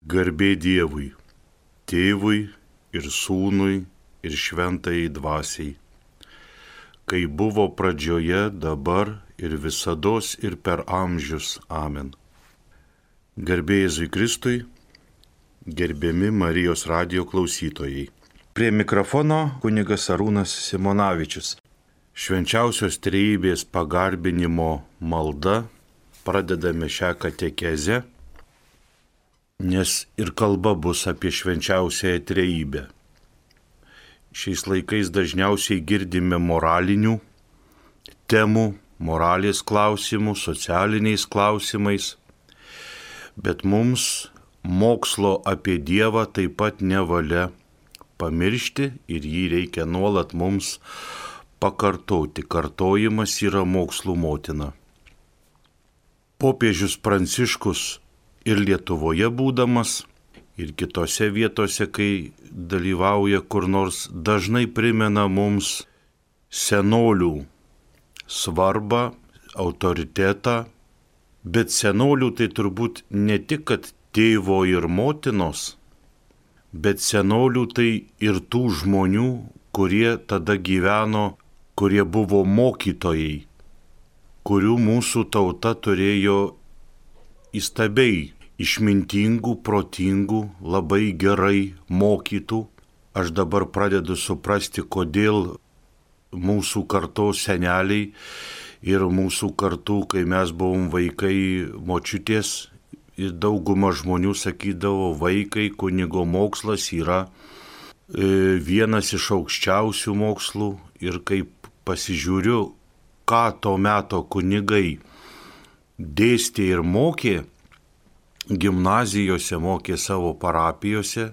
Garbė Dievui, tėvui ir sūnui ir šventai dvasiai, kai buvo pradžioje, dabar ir visada ir per amžius. Amen. Garbė Jėzui Kristui, gerbiami Marijos radio klausytojai. Prie mikrofono kunigas Arūnas Simonavičius. Švenčiausios trejybės pagarbinimo malda pradedame šią katekezę nes ir kalba bus apie švenčiausiąją trejybę. Šiais laikais dažniausiai girdime moralinių temų, moralės klausimų, socialiniais klausimais, bet mums mokslo apie Dievą taip pat nevalia pamiršti ir jį reikia nuolat mums pakartoti. Kartojimas yra mokslų motina. Popiežius Pranciškus ir Lietuvoje būdamas, ir kitose vietose, kai dalyvauja kur nors, dažnai primena mums senolių svarbą, autoritetą, bet senolių tai turbūt ne tik, kad tėvo ir motinos, bet senolių tai ir tų žmonių, kurie tada gyveno, kurie buvo mokytojai, kurių mūsų tauta turėjo įstabiai išmintingų, protingų, labai gerai mokytų. Aš dabar pradedu suprasti, kodėl mūsų kartos seneliai ir mūsų kartų, kai mes buvom vaikai močiutės, dauguma žmonių sakydavo, vaikai kunigo mokslas yra e, vienas iš aukščiausių mokslų ir kaip pasižiūriu, ką to meto kunigai dėstė ir mokė, gimnazijose mokė savo parapijose,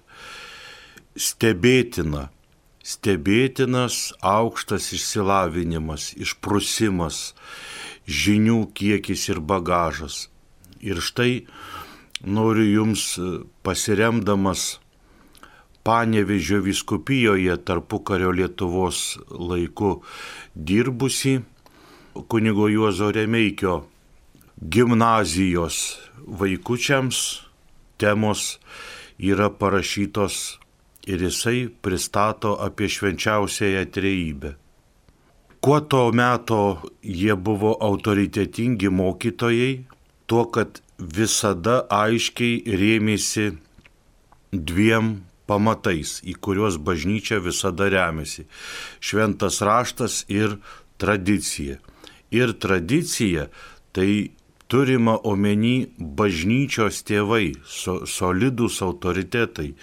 stebėtina, stebėtinas aukštas išsilavinimas, išprusimas, žinių kiekis ir bagažas. Ir štai noriu Jums pasiremdamas Panevežio viskupijoje tarpukario Lietuvos laiku dirbusi kunigo Juozo Remeikio gimnazijos vaikučiams temos yra parašytos ir jisai pristato apie švenčiausiąją trejybę. Kuo to meto jie buvo autoritetingi mokytojai, tuo, kad visada aiškiai rėmėsi dviem pamatais, į kuriuos bažnyčia visada remiasi - šventas raštas ir tradicija. Ir tradicija tai turima omeny bažnyčios tėvai, so, solidus autoritetai,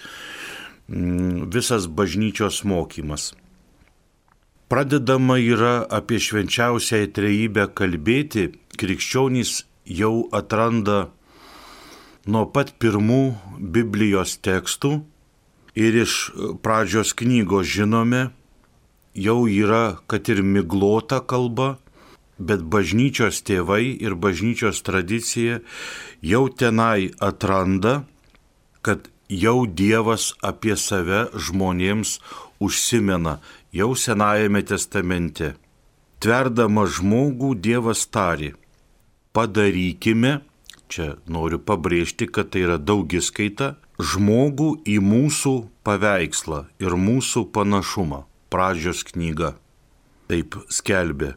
mm, visas bažnyčios mokymas. Pradedama yra apie švenčiausią trejybę kalbėti, krikščionys jau atranda nuo pat pirmų Biblijos tekstų ir iš pradžios knygos žinome, jau yra, kad ir miglota kalba, bet bažnyčios tėvai ir bažnyčios tradicija jau tenai atranda, kad jau Dievas apie save žmonėms užsimena, jau Senajame testamente. Tverdama žmogų Dievas tari, padarykime, čia noriu pabrėžti, kad tai yra daugiskaita, žmogų į mūsų paveikslą ir mūsų panašumą. Pradžios knyga. Taip skelbė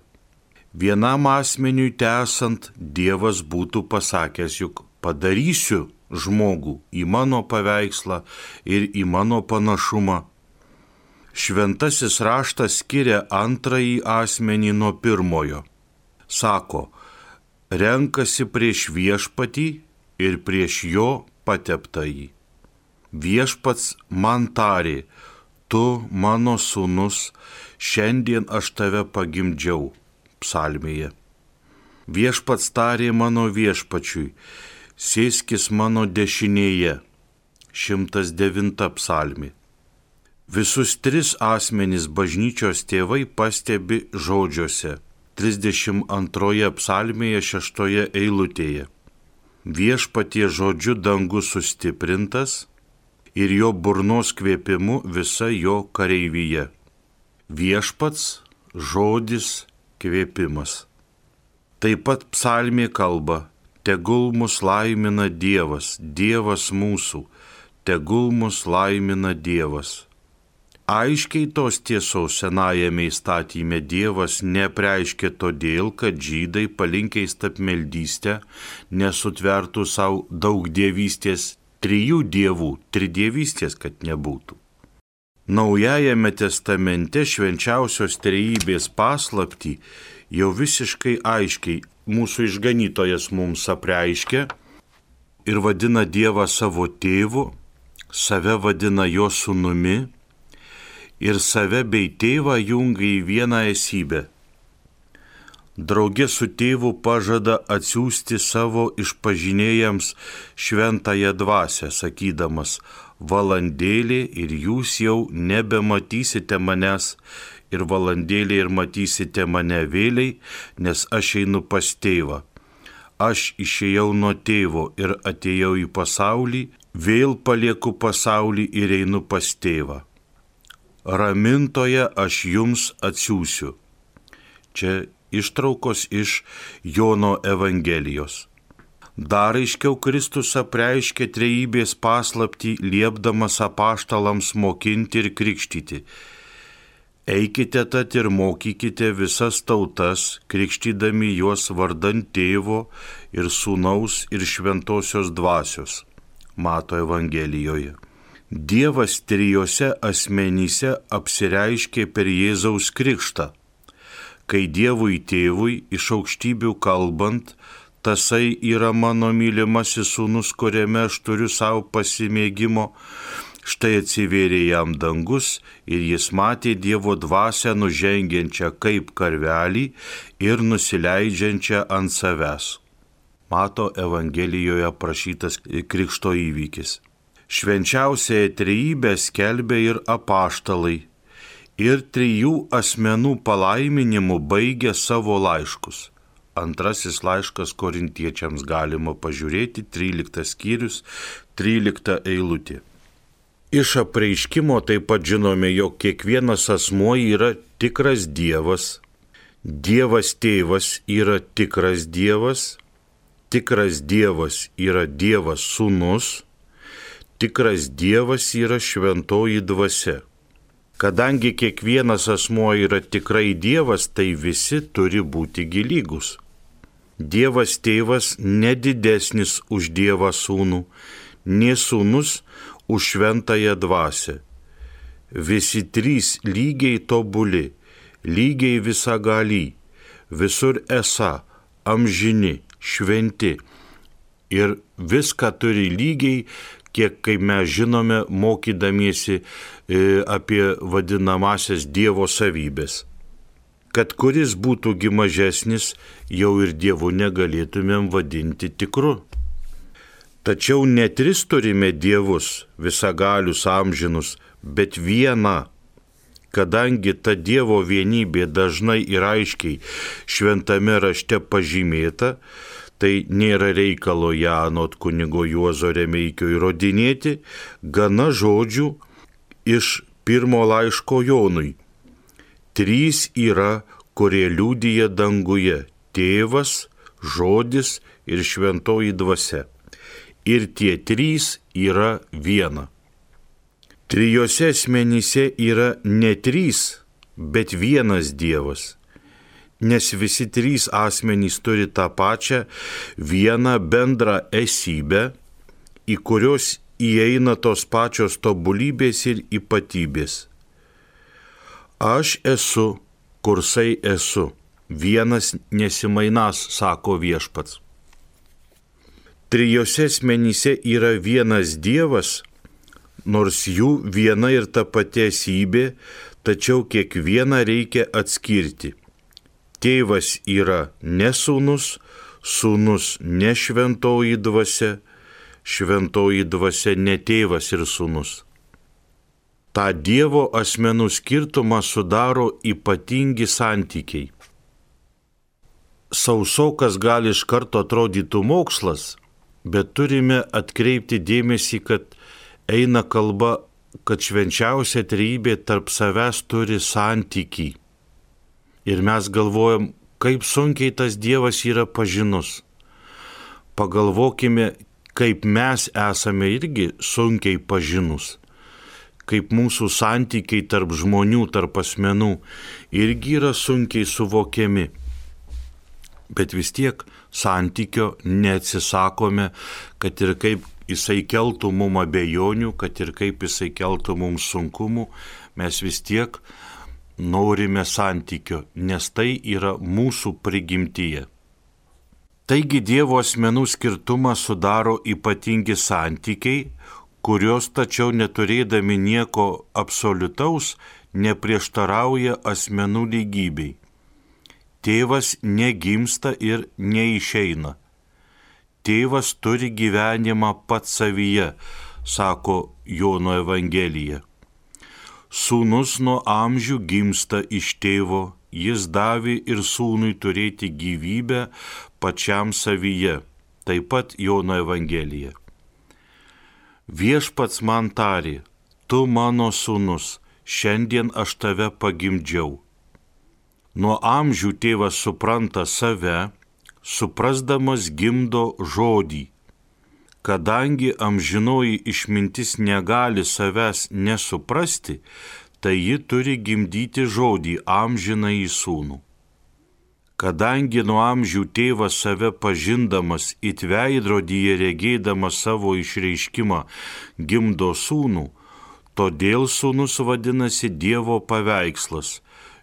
vienam asmeniui tęsant Dievas būtų pasakęs, juk padarysiu žmogų į mano paveikslą ir į mano panašumą. Šventasis raštas skiria antrąjį asmenį nuo pirmojo. Sako, renkasi prieš viešpatį ir prieš jo pateptąjį. Viešpats man tarė, tu mano sūnus, šiandien aš tave pagimdžiau psalmėje. Viešpats tarė mano viešpačiui, sėskis mano dešinėje. 109 psalmė. Visus tris asmenys bažnyčios tėvai pastebi žodžiuose 32 psalmėje 6 eilutėje. Viešpatie žodžiu dangus sustiprintas ir jo burnos kvėpimu visa jo kareivyje. Viešpats žodis kvėpimas. Taip pat psalmė kalba, tegul mus laimina Dievas, Dievas mūsų, tegul mus laimina Dievas. Aiškiai tos tiesos senajame įstatymė Dievas nepreiškė todėl, kad žydai palinkiai stapmeldystę nesutvertų savo daug dievystės, trijų dievų, tridievystės, kad nebūtų. Naujajame testamente švenčiausios trejybės paslapti jau visiškai aiškiai mūsų išganytojas mums apreiškia ir vadina Dievą savo tėvu, save vadina jo sunumi ir save bei tėvą jungia į vieną esybę. Draugė su tėvu pažada atsiųsti savo išpažinėjams šventąją dvasę, sakydamas, valandėlį ir jūs jau nebematysite manęs ir valandėlį ir matysite mane vėliai, nes aš einu pas tėvą. Aš išėjau nuo tėvo ir atėjau į pasaulį, vėl palieku pasaulį ir einu pas tėvą ramintoje aš jums atsiųsiu. Čia ištraukos iš Jono Evangelijos. Dar aiškiau Kristus apreiškė trejybės paslapti, liepdamas apaštalams mokinti ir krikštyti. Eikite tad ir mokykite visas tautas, krikštydami juos vardant tėvo ir sūnaus ir šventosios dvasios. Mato Evangelijoje. Dievas trijose asmenyse apsireiškė per Jėzaus krikštą. Kai Dievui tėvui iš aukštybių kalbant, tasai yra mano mylimasis sūnus, kuriame aš turiu savo pasimėgimo, štai atsivėrė jam dangus ir jis matė Dievo dvasę nužengiančią kaip karvelį ir nusileidžiančią ant savęs. Mato Evangelijoje prašytas krikšto įvykis švenčiausiąją trejybę skelbė ir apaštalai, ir trijų asmenų palaiminimu baigė savo laiškus. Antrasis laiškas korintiečiams galima pažiūrėti, 13 skyrius, 13 eilutė. Iš apreiškimo taip pat žinome, jog kiekvienas asmuo yra tikras Dievas, Dievas tėvas yra tikras Dievas, tikras Dievas yra Dievas sūnus, tikras Dievas yra šventoji dvasia. Kadangi kiekvienas asmuo yra tikrai Dievas, tai visi turi būti gilygus. Dievas tėvas nedidesnis už Dievą sūnų, nie sūnus už šventąją dvasę. Visi trys lygiai tobuli, lygiai visagalį, visur esą, amžini, šventi ir viską turi lygiai kiek, kaip mes žinome, mokydamiesi e, apie vadinamasias Dievo savybės. Kad kuris būtų mažesnis, jau ir Dievu negalėtumėm vadinti tikru. Tačiau ne tris turime dievus, visagalius amžinus, bet vieną, kadangi ta Dievo vienybė dažnai ir aiškiai šventame rašte pažymėta, tai nėra reikalo ją anot kunigo Juozo Remeikio įrodinėti, gana žodžių iš pirmo laiško Jonui. Trys yra, kurie liūdija danguje - tėvas, žodis ir šventoji dvasia. Ir tie trys yra viena. Trijose asmenyse yra ne trys, bet vienas Dievas nes visi trys asmenys turi tą pačią vieną bendrą esybę, į kurios įeina tos pačios tobulybės ir ypatybės. Aš esu, kursai esu, vienas nesimainas, sako viešpats. Trijose asmenyse yra vienas Dievas, nors jų viena ir ta pati esybė, tačiau kiekvieną reikia atskirti tėvas yra ne sūnus, sūnus ne šventoji dvasia, šventoji dvasia ne tėvas ir sūnus. Ta Dievo asmenų skirtumą sudaro ypatingi santykiai. Sausokas gali iš karto atrodytų mokslas, bet turime atkreipti dėmesį, kad eina kalba, kad švenčiausia trybė tarp savęs turi santykiai ir mes galvojam, kaip sunkiai tas Dievas yra pažinus. Pagalvokime, kaip mes esame irgi sunkiai pažinus kaip mūsų santykiai tarp žmonių, tarp asmenų irgi yra sunkiai suvokiami. Bet vis tiek santykio neatsisakome, kad ir kaip jisai keltų mum abejonių, kad ir kaip jisai keltų mums sunkumų, mes vis tiek norime santykio, nes tai yra mūsų prigimtyje. Taigi Dievo asmenų skirtumą sudaro ypatingi santykiai, kurios tačiau neturėdami nieko absoliutaus neprieštarauja asmenų lygybei. Tėvas negimsta ir neišeina. Tėvas turi gyvenimą pats savyje, sako Jono Evangelija. Sūnus nuo amžių gimsta iš tėvo, jis davė ir sūnui turėti gyvybę pačiam savyje. Taip pat Jono Evangelija. Viešpats man tarė, tu mano sūnus, šiandien aš tave pagimdžiau. Nuo amžių tėvas supranta save, suprasdamas gimdo žodį. Kadangi amžinoji išmintis negali savęs nesuprasti, tai ji turi gimdyti žodį amžinai į sūnų. Kadangi nuo amžių tėvas save pažindamas it veidrodyje regėdamas savo išreiškimą gimdo sūnų, todėl sūnus vadinasi Dievo paveikslas,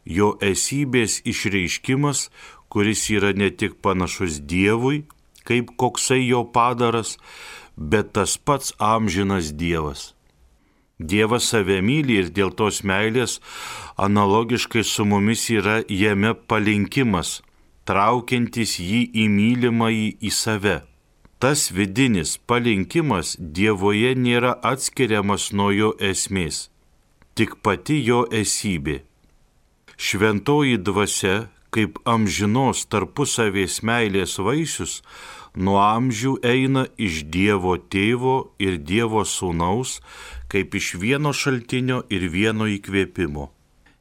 jo esybės išreiškimas, kuris yra ne tik panašus Dievui, kaip koksai jo padaras, bet tas pats amžinas Dievas. Dievas save myli ir dėl tos meilės analogiškai su mumis yra jame palinkimas, traukiantis jį į mylimąjį į save. Tas vidinis palinkimas Dievoje nėra atskiriamas nuo jo esmės, tik pati jo esybė. Šventoji dvasia, kaip amžinos tarpusavės meilės vaisius, nuo amžių eina iš Dievo tėvo ir Dievo sūnaus, kaip iš vieno šaltinio ir vieno įkvėpimo.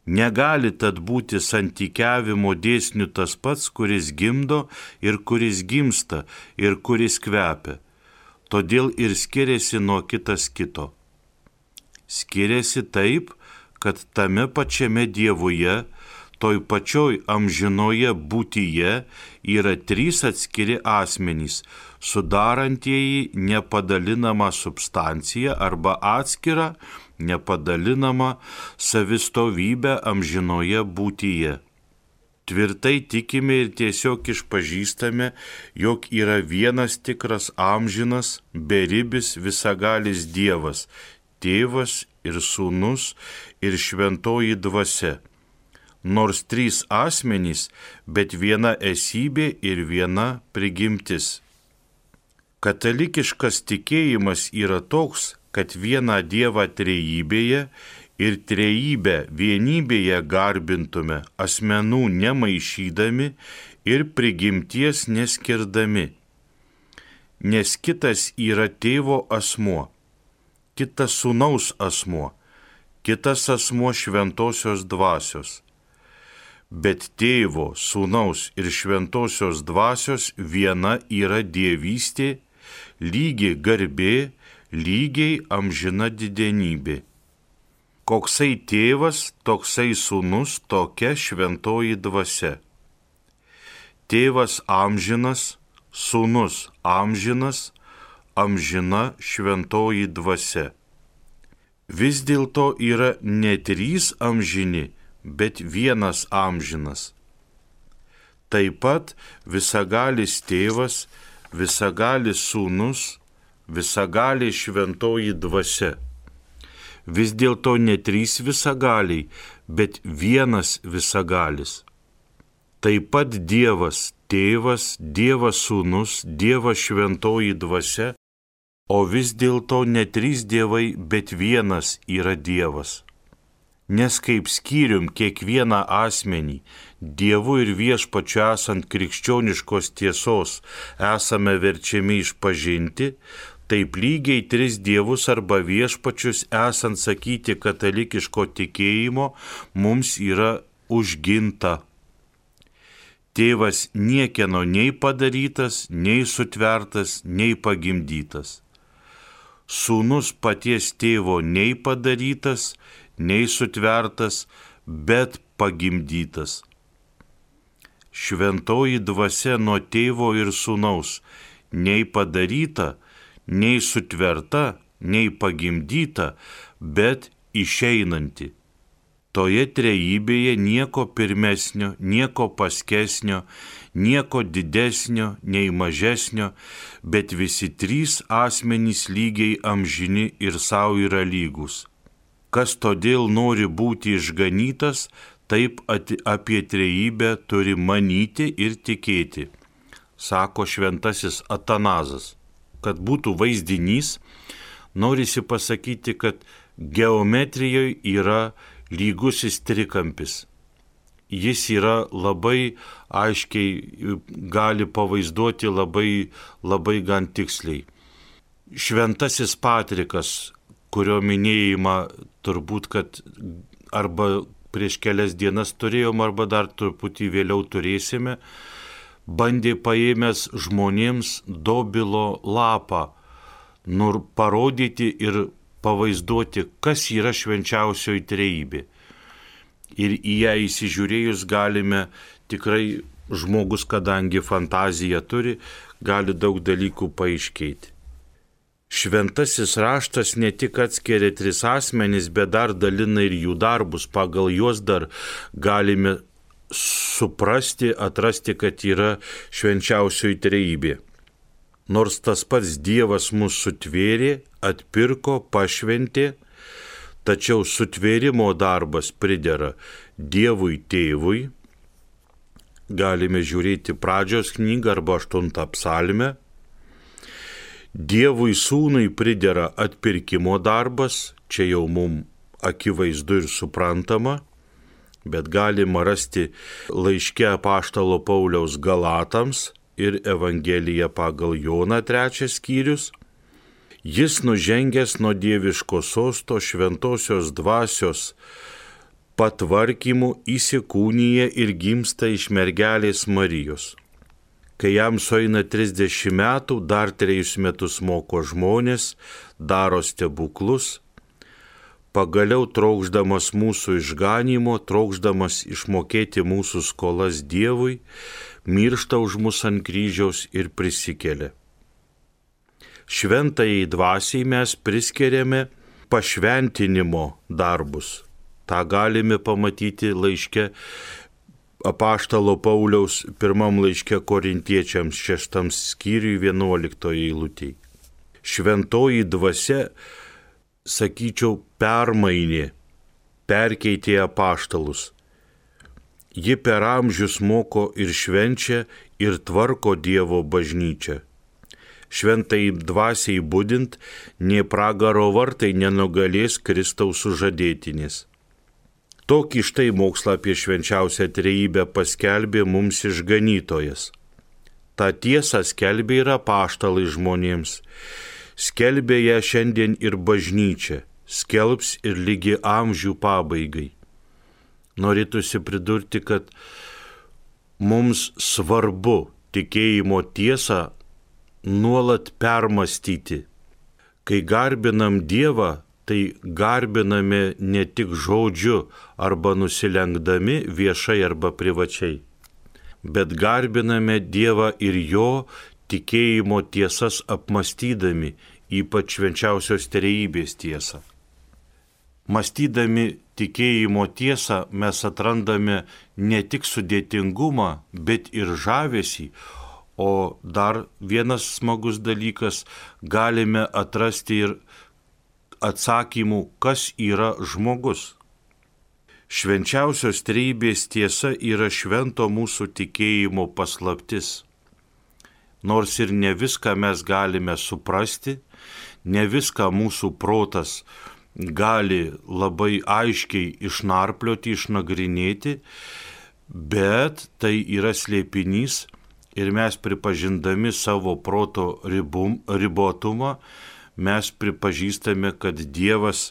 Negali tad būti santykiavimo dėsnių tas pats, kuris gimdo ir kuris gimsta ir kuris kvepia. Todėl ir skiriasi nuo kitas kito. Skiriasi taip, kad tame pačiame Dievuje, toj pačioj amžinoje būtyje yra trys atskiri asmenys, sudarantieji nepadalinamą substanciją arba atskirą nepadalinamą savistovybę amžinoje būtyje. Tvirtai tikime ir tiesiog išpažįstame, jog yra vienas tikras amžinas, beribis visagalis Dievas, tėvas ir sūnus ir šventoji dvasia nors trys asmenys, bet viena esybė ir viena prigimtis. Katalikiškas tikėjimas yra toks, kad vieną Dievą trejybėje ir trejybę vienybėje garbintume asmenų nemaišydami ir prigimties neskirdami. Nes kitas yra tėvo asmuo, kitas sūnaus asmuo, kitas asmuo šventosios dvasios bet tėvo, sūnaus ir šventosios dvasios viena yra dievystė, lygiai garbė, lygiai amžina didenybė. Koksai tėvas, toksai sūnus, tokia šventoji dvasia. Tėvas amžinas, sūnus amžinas, amžina šventoji dvasia. Vis dėlto yra ne trys amžini, bet vienas amžinas. Taip pat visagalis tėvas, visagalis sūnus, visagalė šventoji dvasia. Vis dėlto ne trys visagaliai, bet vienas visagalis. Taip pat Dievas, tėvas, Dievas sūnus, Dievas šventoji dvasia, o vis dėlto ne trys dievai, bet vienas yra Dievas nes kaip skyrium kiekvieną asmenį, Dievu ir viešpačiu esant krikščioniškos tiesos esame verčiami išpažinti, taip lygiai tris dievus arba viešpačius esant sakyti katalikiško tikėjimo mums yra užginta. Tėvas niekieno nei padarytas, nei sutvertas, nei pagimdytas. Sūnus paties tėvo nei padarytas, nei sutvertas, bet pagimdytas. Šventoji dvasia nuo tėvo ir sūnaus nei padaryta, nei sutverta, nei pagimdyta, bet išeinanti. Toje trejybėje nieko pirmesnio, nieko paskesnio, nieko didesnio, nei mažesnio, bet visi trys asmenys lygiai amžini ir savo yra lygus. Kas todėl nori būti išganytas, taip apie trejybę turi manyti ir tikėti, sako šventasis Atanazas. Kad būtų vaizdinys, norisi pasakyti, kad geometrijoje yra lygusis trikampis. Jis yra labai aiškiai, gali pavaizduoti labai, labai gan tiksliai. Šventasis Patrikas, kurio minėjimą turbūt, kad arba prieš kelias dienas turėjom, arba dar truputį vėliau turėsime, bandė paėmęs žmonėms dobilo lapą, nur parodyti ir pavaizduoti, kas yra švenčiausioji trejybė. Ir į ją įsižiūrėjus galime tikrai žmogus, kadangi fantaziją turi, gali daug dalykų paaiškėti. Šventasis raštas ne tik atskiria tris asmenys, bet dar dalina ir jų darbus. Pagal juos dar galime suprasti, atrasti, kad yra švenčiausioji trejybė. Nors tas pats Dievas mūsų sutvėrė, atpirko, pašventė, tačiau sutvėrimo darbas pridera Dievui tėvui. Galime žiūrėti pradžios knygą arba aštuntą psalmę. Dievui sūnui pridera atpirkimo darbas, čia jau mums akivaizdu ir suprantama, bet galima rasti laiške paštalo Pauliaus Galatams ir Evangelija pagal Joną trečias skyrius. Jis nužengęs nuo dieviško sosto šventosios dvasios patvarkymų įsikūnyje ir gimsta iš mergelės Marijos. Kai jam sueina 30 metų, dar trejus metus moko žmonės, daro stebuklus, pagaliau trokšdamas mūsų išganimo, trokšdamas išmokėti mūsų skolas Dievui, miršta už mus ant kryžiaus ir prisikelia. Šventai dvasiai mes priskiriame pašventinimo darbus. Ta galime pamatyti laiške apaštalo Pauliaus pirmam laiške korintiečiams šeštam skyriui vienuoliktoje eilutėje. Šventoji dvasia, sakyčiau, permainė, perkeitė apaštalus Ji per amžius moko ir švenčia ir tvarko Dievo bažnyčią. Šventai dvasiai būdint, nie pragaro vartai nenugalės Kristaus sužadėtinis. Tokį štai mokslą apie švenčiausią trejybę paskelbė mums išganytojas. Ta tiesa skelbė yra paštalai žmonėms. Skelbė ją šiandien ir bažnyčia, skelbs ir lygi amžių pabaigai norėtųsi pridurti, kad mums svarbu tikėjimo tiesą nuolat permastyti. Kai garbinam Dievą, tai garbiname ne tik žodžiu arba nusilenkdami viešai arba privačiai, bet garbiname Dievą ir jo tikėjimo tiesas apmastydami, ypač švenčiausios trejybės tiesą. Mąstydami tikėjimo tiesą mes atrandame ne tik sudėtingumą, bet ir žavesį, o dar vienas smagus dalykas - galime atrasti ir atsakymų, kas yra žmogus. Švenčiausios treibės tiesa yra švento mūsų tikėjimo paslaptis. Nors ir ne viską mes galime suprasti, ne viską mūsų protas gali labai aiškiai išnarplioti, išnagrinėti, bet tai yra slėpinys ir mes pripažindami savo proto ribum, ribotumą, mes pripažįstame, kad Dievas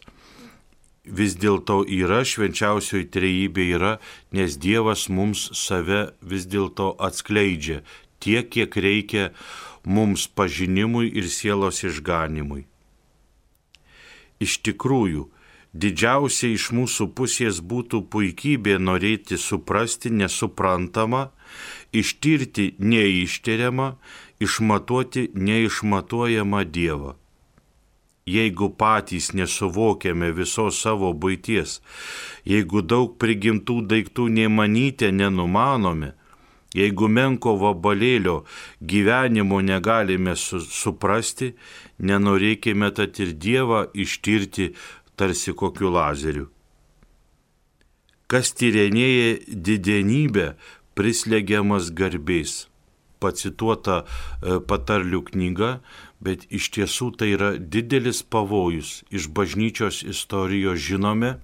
vis dėlto yra, švenčiausioji trejybė yra, nes Dievas mums save vis dėlto atskleidžia tiek, kiek reikia mums pažinimui ir sielos išganimui. Iš tikrųjų, didžiausia iš mūsų pusės būtų puikybė norėti suprasti nesuprantamą, ištirti neištiriamą, išmatuoti neišmatuojamą Dievą jeigu patys nesuvokiame visos savo būties, jeigu daug prigimtų daiktų nemanyti nenumanome, jeigu menko vabalėlio gyvenimo negalime su, suprasti, nenorėkime tad ir Dievą ištirti tarsi kokiu lazeriu. Kas tyrinėja didenybę, prislegiamas garbės. Pacituota e, patarlių knyga bet iš tiesų tai yra didelis pavojus. Iš bažnyčios istorijos žinome,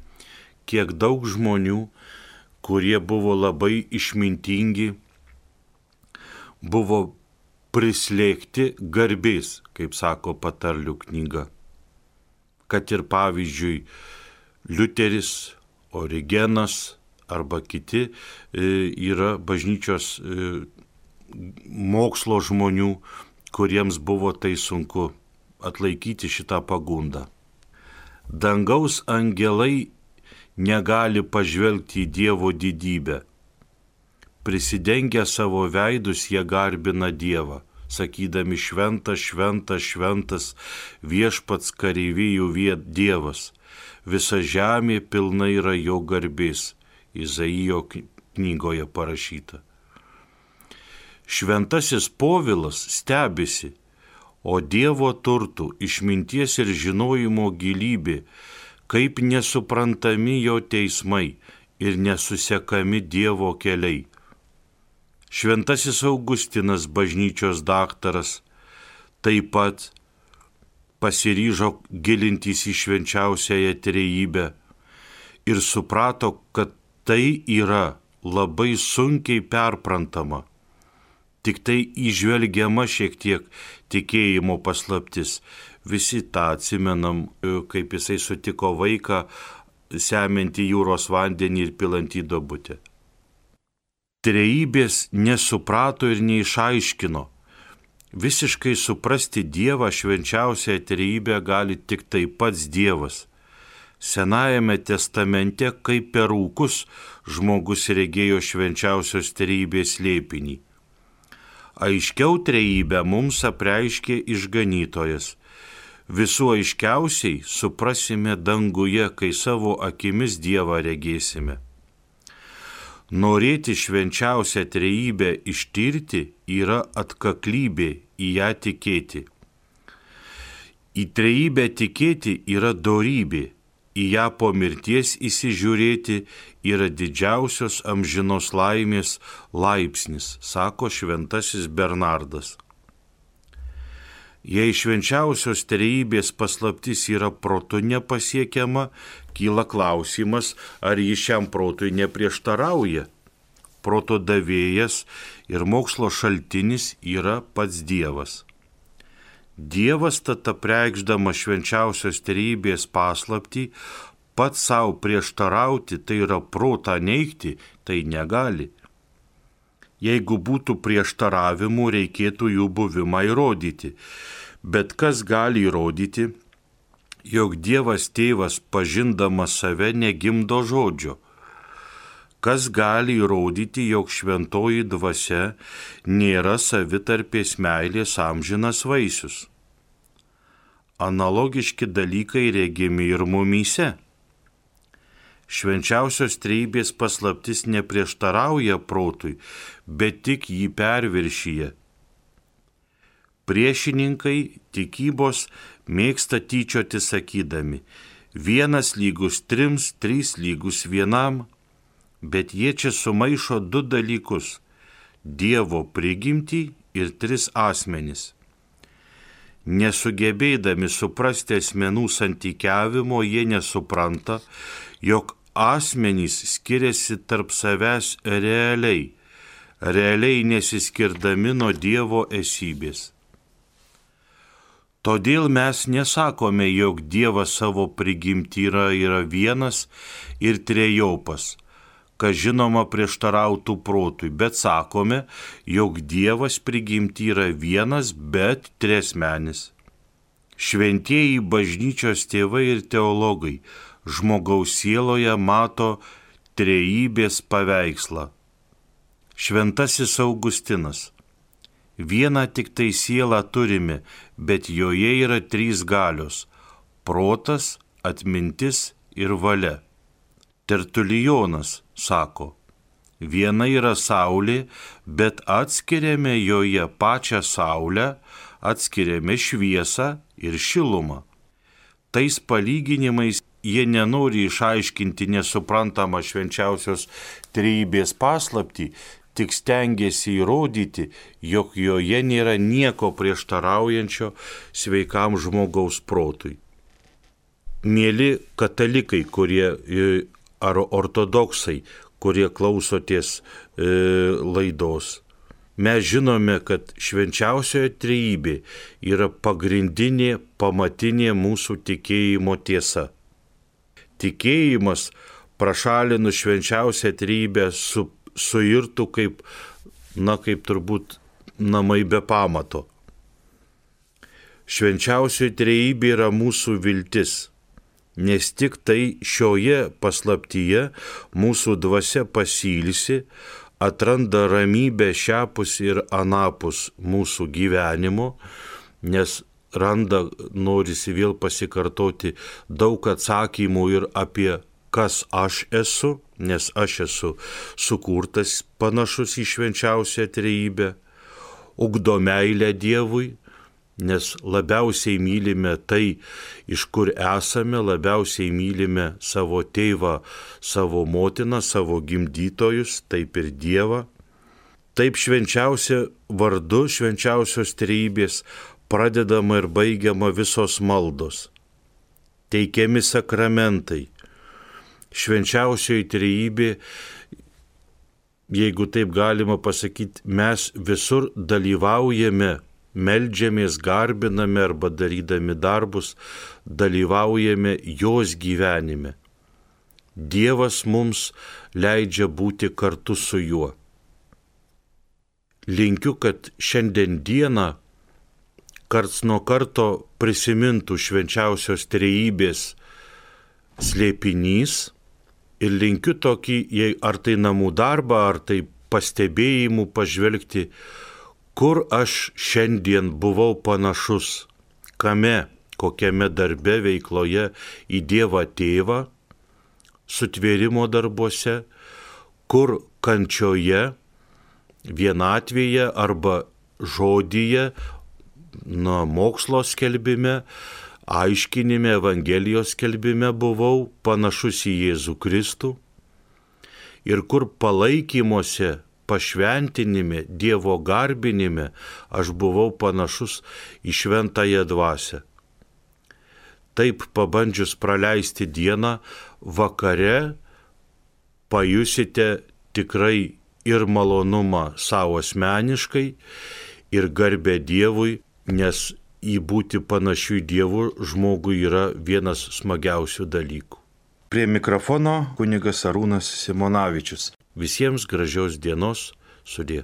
kiek daug žmonių, kurie buvo labai išmintingi, buvo prislėgti garbės, kaip sako patarlių knyga. Kad ir pavyzdžiui, Liuteris, Origenas arba kiti e, yra bažnyčios e, mokslo žmonių, kuriems buvo tai sunku atlaikyti šitą pagundą. Dangaus angelai negali pažvelgti į Dievo didybę. Prisidengę savo veidus jie garbina Dievą, sakydami šventas, šventas, šventas viešpats kareivijų viet Dievas. Visa žemė pilna yra jo garbės. Izaijo knygoje parašyta. Šventasis povilas stebisi, o Dievo turtų, išminties ir žinojimo gilybė, kaip nesuprantami jo teismai ir nesusekami Dievo keliai. Šventasis Augustinas, bažnyčios daktaras, taip pat pasiryžo gilintis į švenčiausiąją trejybę ir suprato, kad tai yra labai sunkiai perprantama tik tai išvelgiama šiek tiek tikėjimo paslaptis. Visi tą atsimenam, e, kaip jisai sutiko vaiką, semiantį jūros vandenį ir pilantį dobutę. Trejybės nesuprato ir neišaiškino. Visiškai suprasti Dievą švenčiausią trejybę gali tik tai pats Dievas. Senajame testamente kaip per rūkus žmogus regėjo švenčiausios trejybės lėpinį aiškiau trejybę mums apreiškė išganytojas. Visų aiškiausiai suprasime danguje, kai savo akimis Dievą regėsime. Norėti švenčiausią trejybę ištirti yra atkaklybė į ją tikėti. Į trejybę tikėti yra dorybė, į ją po mirties įsižiūrėti yra didžiausios amžinos laimės laipsnis, sako šventasis Bernardas. Jei švenčiausios trejybės paslaptis yra protu nepasiekiama, kyla klausimas, ar ji šiam protui neprieštarauja. Proto davėjas ir mokslo šaltinis yra pats Dievas. Dievas tada preikšdama švenčiausios trejybės paslapti, pats savo prieštarauti, tai yra protą neikti, tai negali. Jeigu būtų prieštaravimų, reikėtų jų buvimą įrodyti. Bet kas gali įrodyti, jog Dievas tėvas pažindamas save negimdo žodžio? Kas gali įrodyti, jog šventoji dvasia nėra savitarpės meilės amžinas vaisius? Analogiški dalykai regimi ir mumyse. Švenčiausios treibės paslaptis neprieštarauja protui, bet tik jį perviršyje. Priešininkai tikybos mėgsta tyčioti sakydami, vienas lygus trims, trys lygus vienam, bet jie čia sumaišo du dalykus - Dievo prigimtį ir tris asmenis. Nesugebėdami suprasti asmenų santykiavimo, jie nesupranta, jog asmenys skiriasi tarp savęs realiai, realiai nesiskirdami nuo Dievo esybės. Todėl mes nesakome, jog Dievas savo prigimtį yra, yra vienas ir trejopas, kas žinoma prieštarautų protui, bet sakome, jog Dievas prigimtį yra vienas, bet tresmenis. Šventieji bažnyčios tėvai ir teologai žmogaus sieloje mato trejybės paveikslą. Šventasis Augustinas Vieną tik tai sielą turime, bet joje yra trys galios - protas, atmintis ir valia. Tertulijonas sako, viena yra saulė, bet atskiriame joje pačią saulę, atskiriame šviesą ir šilumą. Tais palyginimais jie nenori išaiškinti nesuprantamą švenčiausios trybės paslapti, tik stengiasi įrodyti, jog joje nėra nieko prieštaraujančio sveikam žmogaus protui. Mėly katalikai, kurie ar ortodoksai, kurie klausotės e, laidos, mes žinome, kad švenčiausioje trejybė yra pagrindinė, pamatinė mūsų tikėjimo tiesa. Tikėjimas prašalinus švenčiausią trejybę su suirtų kaip, na, kaip turbūt namai be pamato. Švenčiausioji trejybė yra mūsų viltis, nes tik tai šioje paslaptyje mūsų dvasia pasilsi, atranda ramybę šiapus ir anapus mūsų gyvenimo, nes randa, norisi vėl pasikartoti, daug atsakymų ir apie kas aš esu, nes aš esu sukurtas panašus į švenčiausią trejybę, ugdo meilę Dievui, nes labiausiai mylime tai, iš kur esame, labiausiai mylime savo tėvą, savo motiną, savo gimdytojus, taip ir Dievą. Taip švenčiausia vardu švenčiausios trejybės pradedama ir baigiama visos maldos. Teikiami sakramentai švenčiausioji trejybė, jeigu taip galima pasakyti, mes visur dalyvaujame, melžiamės, garbiname arba darydami darbus, dalyvaujame jos gyvenime. Dievas mums leidžia būti kartu su juo. Linkiu, kad šiandien dieną karts nuo karto prisimintų švenčiausios trejybės slėpinys, ir linkiu tokį, jei ar tai namų darbą, ar tai pastebėjimų pažvelgti, kur aš šiandien buvau panašus, kame, kokiame darbe veikloje į Dievą tėvą, sutvėrimo darbuose, kur kančioje, vienatvėje arba žodyje, nuo mokslo skelbime, aiškinime, Evangelijos kelbime buvau panašus į Jėzų Kristų ir kur palaikymuose, pašventinime, Dievo garbinime aš buvau panašus į šventąją dvasę. Taip pabandžius praleisti dieną, vakare pajusite tikrai ir malonumą savo asmeniškai, ir garbę Dievui, nes į būti panašių į dievų žmogui yra vienas smagiausių dalykų. Prie mikrofono kunigas Arūnas Simonavičius. Visiems gražios dienos sudė.